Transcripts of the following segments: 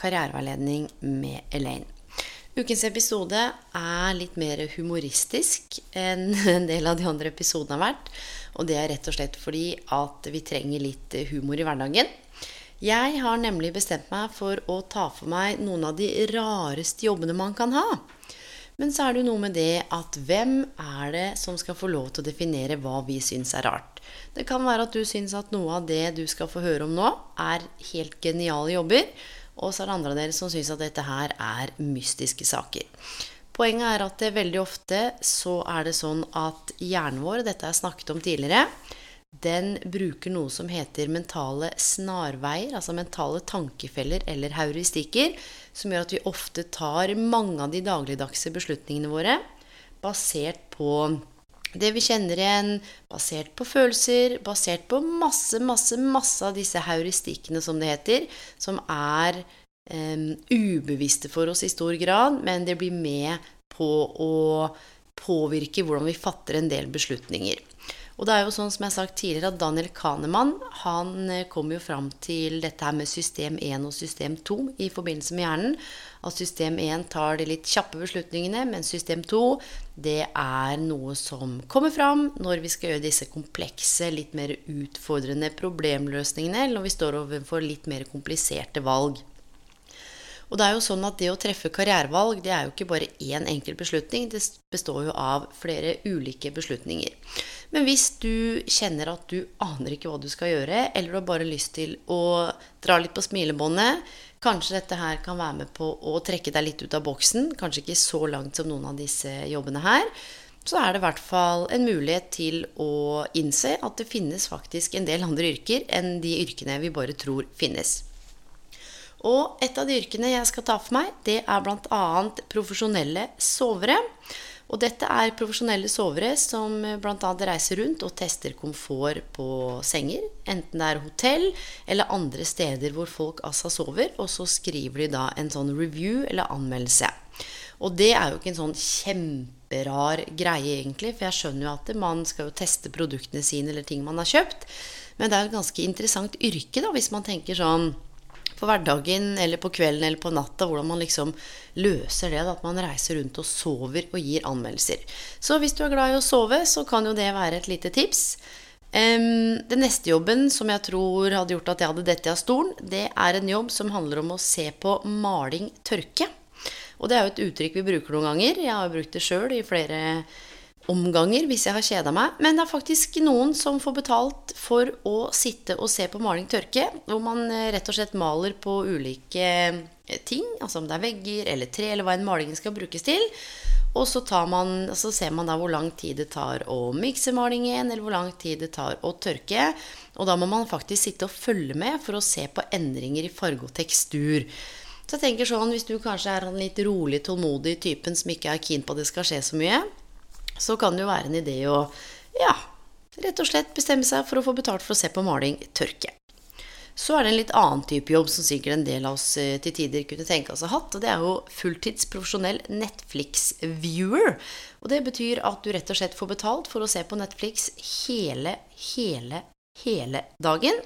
Karriereveiledning med Elaine. Ukens episode er litt mer humoristisk enn en del av de andre episodene har vært. Og det er rett og slett fordi at vi trenger litt humor i hverdagen. Jeg har nemlig bestemt meg for å ta for meg noen av de rareste jobbene man kan ha. Men så er det jo noe med det at hvem er det som skal få lov til å definere hva vi syns er rart? Det kan være at du syns at noe av det du skal få høre om nå, er helt geniale jobber. Og så er det andre av dere som syns at dette her er mystiske saker. Poenget er at det veldig ofte så er det sånn at hjernen vår, dette har jeg snakket om tidligere, den bruker noe som heter mentale snarveier, altså mentale tankefeller eller heuristikker, som gjør at vi ofte tar mange av de dagligdagse beslutningene våre basert på det vi kjenner igjen, basert på følelser, basert på masse, masse, masse av disse heuristikkene, som det heter, som er um, ubevisste for oss i stor grad, men det blir med på å påvirke hvordan vi fatter en del beslutninger. Og det er jo sånn som jeg har sagt tidligere, at Daniel Kahneman han eh, kom jo fram til dette her med system 1 og system 2 i forbindelse med hjernen. At system 1 tar de litt kjappe beslutningene, men system 2 det er noe som kommer fram når vi skal gjøre disse komplekse, litt mer utfordrende problemløsningene, eller når vi står overfor litt mer kompliserte valg. Og det er jo sånn at det å treffe karrierevalg, det er jo ikke bare én enkelt beslutning. Det består jo av flere ulike beslutninger. Men hvis du kjenner at du aner ikke hva du skal gjøre, eller du har bare lyst til å dra litt på smilebåndet, kanskje dette her kan være med på å trekke deg litt ut av boksen, kanskje ikke så langt som noen av disse jobbene her, så er det i hvert fall en mulighet til å innse at det finnes faktisk en del andre yrker enn de yrkene vi bare tror finnes. Og et av de yrkene jeg skal ta for meg, det er bl.a. profesjonelle sovere. Og dette er profesjonelle sovere som bl.a. reiser rundt og tester komfort på senger. Enten det er hotell eller andre steder hvor folk altså sover. Og så skriver de da en sånn review eller anmeldelse. Og det er jo ikke en sånn kjemperar greie, egentlig. For jeg skjønner jo at man skal jo teste produktene sine eller ting man har kjøpt. Men det er et ganske interessant yrke, da, hvis man tenker sånn på hverdagen eller på kvelden eller på natta, hvordan man liksom løser det. At man reiser rundt og sover og gir anmeldelser. Så hvis du er glad i å sove, så kan jo det være et lite tips. Um, den neste jobben som jeg tror hadde gjort at jeg hadde dette av stolen, det er en jobb som handler om å se på maling tørke. Og det er jo et uttrykk vi bruker noen ganger. Jeg har brukt det sjøl i flere omganger hvis jeg har kjeda meg. Men det er faktisk noen som får betalt for å sitte og se på maling tørke. Hvor man eh, rett og slett maler på ulike eh, ting. Altså om det er vegger eller tre, eller hva en maling skal brukes til. Og så, man, så, ser man da hvor lang tid det tar å mikse malingen, eller hvor lang tid det tar å tørke. Og da må man faktisk sitte og følge med for å se på endringer i farge og tekstur. Så jeg tenker sånn, Hvis du kanskje er en litt rolig, tålmodig typen som ikke er keen på at det skal skje så mye, så kan det jo være en idé å ja, rett og slett bestemme seg for å få betalt for å se på maling tørke. Så er det en litt annen type jobb som sikkert en del av oss eh, til tider kunne tenke oss å ha hatt. Og det er jo fulltids profesjonell Netflix-viewer. Og det betyr at du rett og slett får betalt for å se på Netflix hele, hele, hele dagen.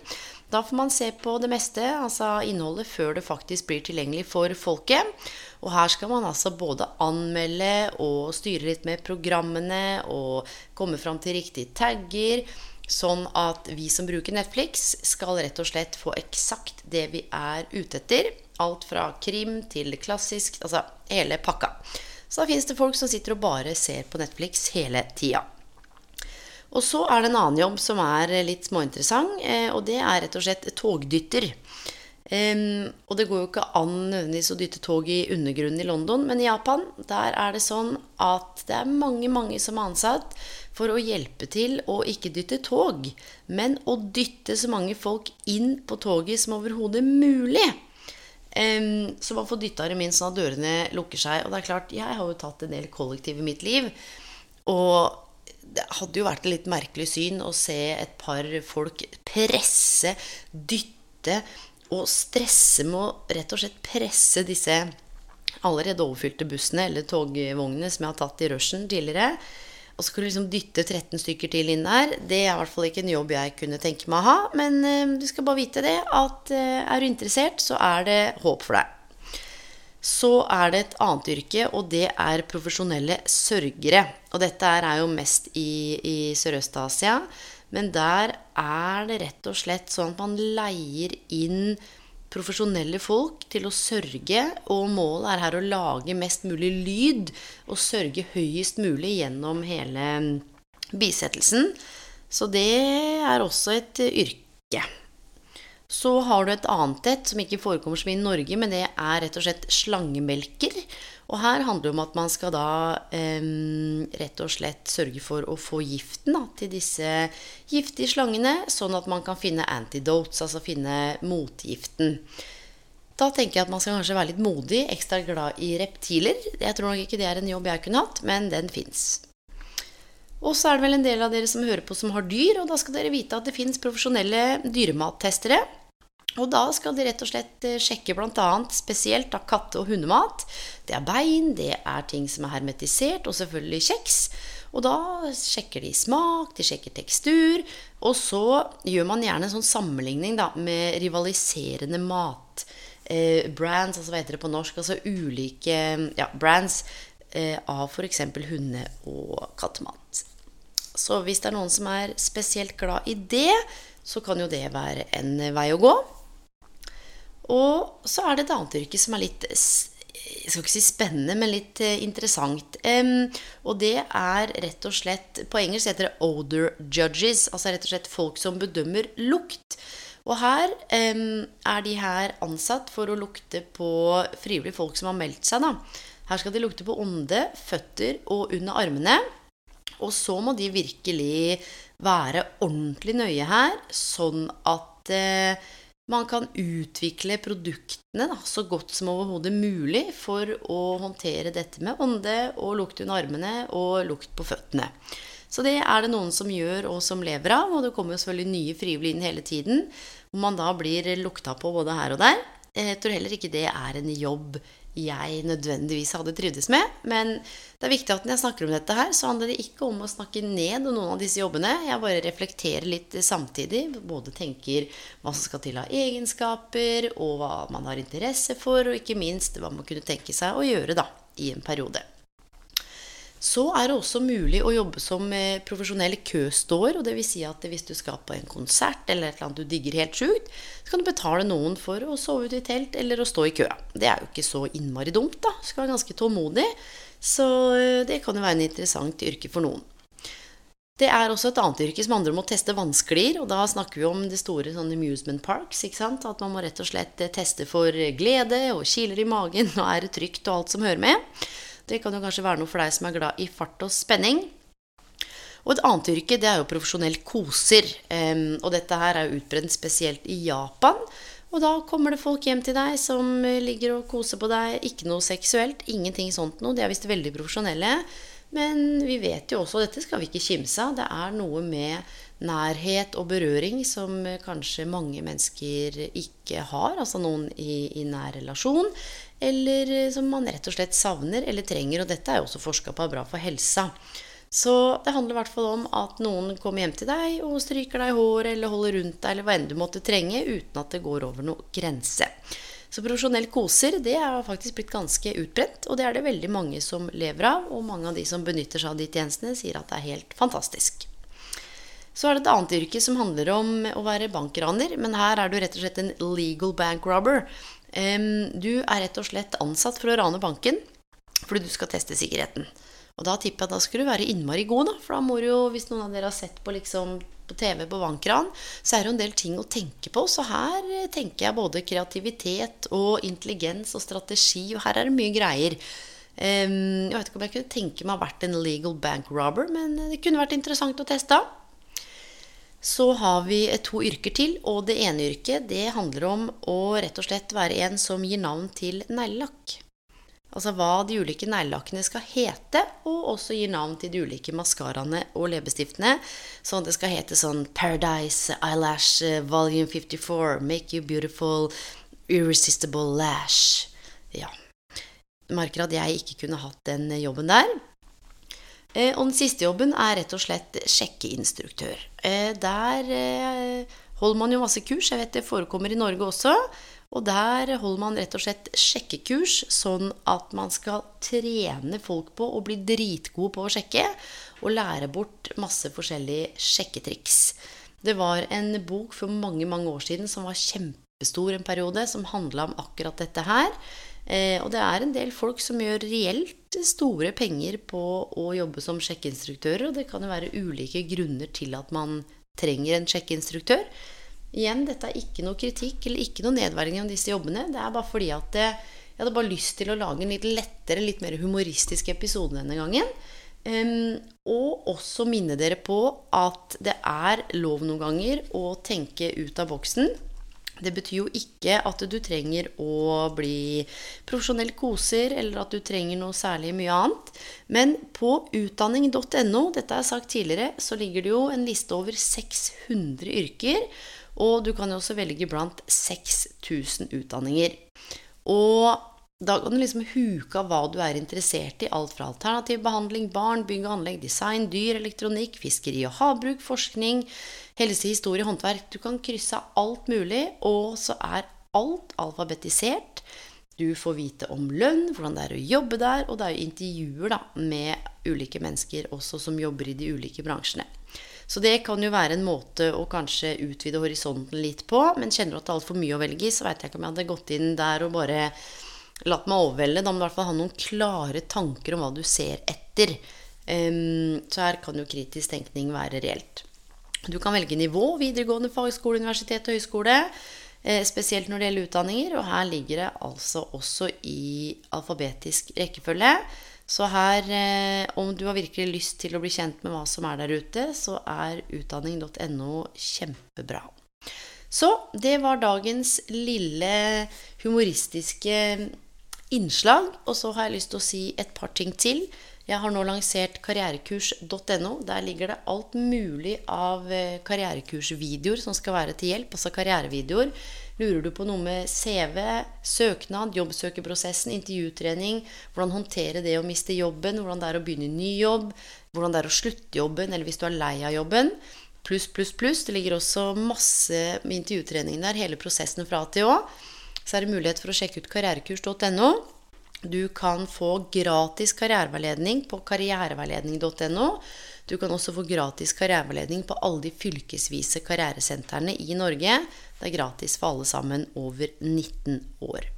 Da får man se på det meste, altså innholdet, før det faktisk blir tilgjengelig for folket. Og her skal man altså både anmelde og styre litt med programmene og komme fram til riktige tagger. Sånn at vi som bruker Netflix, skal rett og slett få eksakt det vi er ute etter. Alt fra krim til klassisk, altså hele pakka. Så da fins det folk som sitter og bare ser på Netflix hele tida. Og så er det en annen jobb som er litt småinteressant, eh, og det er rett og slett togdytter. Um, og det går jo ikke an nødvendigvis å dytte tog i undergrunnen i London, men i Japan der er det sånn at det er mange, mange som er ansatt for å hjelpe til å ikke dytte tog, men å dytte så mange folk inn på toget som overhodet mulig. Um, så man får dytta dem inn sånn at dørene lukker seg. Og det er klart, jeg har jo tatt en del kollektiv i mitt liv. Og det hadde jo vært et litt merkelig syn å se et par folk presse, dytte å stresse med å rett og slett presse disse allerede overfylte bussene eller togvognene som jeg har tatt i rushen tidligere. Og skulle liksom dytte 13 stykker til inn der. Det er i hvert fall ikke en jobb jeg kunne tenke meg å ha. Men uh, du skal bare vite det, at uh, er du interessert, så er det håp for deg. Så er det et annet yrke, og det er profesjonelle sørgere. Og dette er jo mest i, i Sørøst-Asia. Men der er det rett og slett sånn at man leier inn profesjonelle folk til å sørge, og målet er her å lage mest mulig lyd og sørge høyest mulig gjennom hele bisettelsen. Så det er også et yrke. Så har du et annet et som ikke forekommer så mye i Norge, men det er rett og slett slangemelker. Og her handler det om at man skal da eh, rett og slett sørge for å få giften da, til disse giftige slangene, sånn at man kan finne antidotes, altså finne motgiften. Da tenker jeg at man skal kanskje være litt modig, ekstra glad i reptiler. Jeg tror nok ikke det er en jobb jeg kunne hatt, men den fins. Og så er det vel en del av dere som hører på som har dyr, og da skal dere vite at det fins profesjonelle dyremattestere. Og da skal de rett og slett eh, sjekke bl.a. spesielt av katte- og hundemat. Det er bein, det er ting som er hermetisert, og selvfølgelig kjeks. Og da sjekker de smak, de sjekker tekstur. Og så gjør man gjerne en sånn sammenligning da, med rivaliserende mat. Eh, brands, altså hva heter det på norsk? Altså ulike ja, brands eh, av f.eks. hunde- og kattemat. Så hvis det er noen som er spesielt glad i det, så kan jo det være en vei å gå. Og så er det et annet yrke som er litt jeg skal ikke si spennende, men litt eh, interessant. Um, og det er rett og slett På engelsk heter det 'odor judges'. Altså rett og slett folk som bedømmer lukt. Og her um, er de her ansatt for å lukte på frivillige folk som har meldt seg. da. Her skal de lukte på ånde, føtter og under armene. Og så må de virkelig være ordentlig nøye her, sånn at eh, man kan utvikle produktene da, så godt som overhodet mulig for å håndtere dette med ånde og lukt under armene og lukt på føttene. Så det er det noen som gjør og som lever av, og det kommer jo selvfølgelig nye frivillige inn hele tiden. Hvor man da blir lukta på både her og der. Jeg tror heller ikke det er en jobb jeg nødvendigvis hadde trivdes med. Men det er viktig at når jeg snakker om dette her, så handler det ikke om å snakke ned noen av disse jobbene. Jeg bare reflekterer litt samtidig. Både tenker hva som skal til av egenskaper, og hva man har interesse for, og ikke minst hva man kunne tenke seg å gjøre da, i en periode. Så er det også mulig å jobbe som eh, profesjonell køståer. Og det vil si at hvis du skal på en konsert eller et eller annet du digger helt sjukt, så kan du betale noen for å sove ute i telt eller å stå i kø. Det er jo ikke så innmari dumt, da. Du skal være ganske tålmodig. Så eh, det kan jo være en interessant yrke for noen. Det er også et annet yrke som handler om å teste vannsklier. Og da snakker vi om de store sånn amusement parks. ikke sant? At man må rett og slett eh, teste for glede og kiler i magen og er det trygt og alt som hører med. Det kan jo kanskje være noe for deg som er glad i fart og spenning. Og et annet yrke det er jo profesjonell koser. Og dette her er jo utbredt spesielt i Japan. Og da kommer det folk hjem til deg som ligger og koser på deg. Ikke noe seksuelt, ingenting sånt noe. De er visst veldig profesjonelle. Men vi vet jo også, og dette skal vi ikke kimse av, det er noe med nærhet og berøring som kanskje mange mennesker ikke har. Altså noen i, i nær relasjon eller eh, som man rett og slett savner eller trenger. Og dette er jo også forska på er bra for helsa. Så det handler i hvert fall om at noen kommer hjem til deg og stryker deg i håret eller holder rundt deg, eller hva enn du måtte trenge, uten at det går over noe grense. Så profesjonell koser det er faktisk blitt ganske utbredt, og det er det veldig mange som lever av. Og mange av de som benytter seg av de tjenestene, sier at det er helt fantastisk. Så er det et annet yrke som handler om å være bankraner, men her er du rett og slett en legal bank robber. Du er rett og slett ansatt for å rane banken fordi du skal teste sikkerheten. Og da tipper jeg at da skulle du være innmari god, da. For da må du jo, hvis noen av dere har sett på liksom på TV på Bankran, så er det jo en del ting å tenke på. Så her tenker jeg både kreativitet og intelligens og strategi, og her er det mye greier. Jeg vet ikke om jeg kunne tenke meg å ha vært en legal bank robber, men det kunne vært interessant å teste. Så har vi to yrker til, og det ene yrket det handler om å rett og slett være en som gir navn til neglelakk. Altså hva de ulike neglelakkene skal hete, og også gir navn til de ulike maskaraene og leppestiftene. Sånn at det skal hete sånn Paradise Eyelash Volume 54, Make You Beautiful Irresistible Lash. Ja. Merker at jeg ikke kunne hatt den jobben der. Eh, og den siste jobben er rett og slett sjekkeinstruktør. Eh, der holder man jo masse kurs. Jeg vet det forekommer i Norge også. Og der holder man rett og slett sjekkekurs, sånn at man skal trene folk på å bli dritgode på å sjekke, og lære bort masse forskjellige sjekketriks. Det var en bok for mange, mange år siden som var kjempestor en periode, som handla om akkurat dette her. Eh, og det er en del folk som gjør reelt store penger på å jobbe som sjekkeinstruktører, og det kan jo være ulike grunner til at man trenger en sjekkeinstruktør. Igjen, dette er ikke noe kritikk eller ikke noe nedverdiging av disse jobbene. Det er bare fordi at jeg hadde bare lyst til å lage en litt lettere, litt mer humoristisk episode denne gangen. Um, og også minne dere på at det er lov noen ganger å tenke ut av boksen. Det betyr jo ikke at du trenger å bli profesjonell koser, eller at du trenger noe særlig mye annet. Men på utdanning.no, dette jeg sagt tidligere, så ligger det jo en liste over 600 yrker. Og du kan jo også velge blant 6000 utdanninger. Og da kan du liksom huke av hva du er interessert i. Alt fra alternativ behandling, barn, bygg og anlegg, design, dyr, elektronikk, fiskeri og havbruk, forskning, helse, historie, håndverk. Du kan krysse av alt mulig, og så er alt alfabetisert. Du får vite om lønn, hvordan det er å jobbe der, og det er jo intervjuer da, med ulike mennesker også som jobber i de ulike bransjene. Så det kan jo være en måte å kanskje utvide horisonten litt på. Men kjenner du at det er altfor mye å velge i, så veit jeg ikke om jeg hadde gått inn der og bare latt meg overvelde. Da må du i hvert fall ha noen klare tanker om hva du ser etter. Um, så her kan jo kritisk tenkning være reelt. Du kan velge nivå, videregående fagskole, universitet og høyskole. Eh, spesielt når det gjelder utdanninger. Og her ligger det altså også i alfabetisk rekkefølge. Så her, eh, om du har virkelig lyst til å bli kjent med hva som er der ute, så er utdanning.no kjempebra. Så det var dagens lille humoristiske innslag. Og så har jeg lyst til å si et par ting til. Jeg har nå lansert karrierekurs.no. Der ligger det alt mulig av eh, karrierekursvideoer som skal være til hjelp. Altså karrierevideoer Lurer du på noe med CV, søknad, jobbsøkerprosessen, intervjutrening, hvordan håndtere det å miste jobben, hvordan det er å begynne ny jobb, hvordan det er å slutte jobben, eller hvis du er lei av jobben, pluss, pluss, pluss. Det ligger også masse med intervjutrening der, hele prosessen fra til Å. Så er det mulighet for å sjekke ut karrierekurs.no. Du kan få gratis karriereveiledning på karriereveiledning.no. Du kan også få gratis karriereveiledning på alle de fylkesvise karrieresentrene i Norge. Det er gratis for alle sammen over 19 år.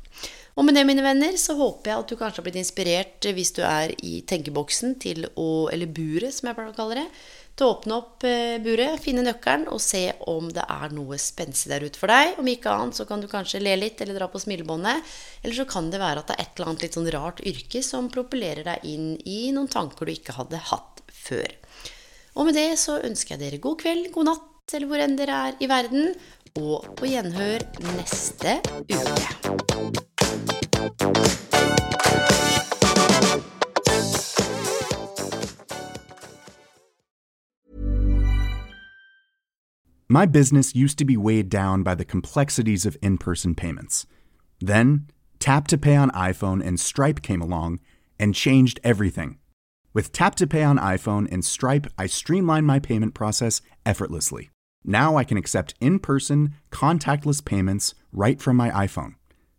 Og med det, mine venner, så håper jeg at du kanskje har blitt inspirert hvis du er i tenkeboksen til å Eller buret, som jeg pleier å kalle det til å åpne opp eh, buret, finne nøkkelen og se om det er noe spenstig der ute for deg. Om ikke annet så kan du kanskje le litt eller dra på smilebåndet. Eller så kan det være at det er et eller annet litt sånn rart yrke som propellerer deg inn i noen tanker du ikke hadde hatt før. Og med det så ønsker jeg dere god kveld, god natt, eller hvor enn dere er i verden. Og på gjenhør neste uke. My business used to be weighed down by the complexities of in person payments. Then, Tap to Pay on iPhone and Stripe came along and changed everything. With Tap to Pay on iPhone and Stripe, I streamlined my payment process effortlessly. Now I can accept in person, contactless payments right from my iPhone.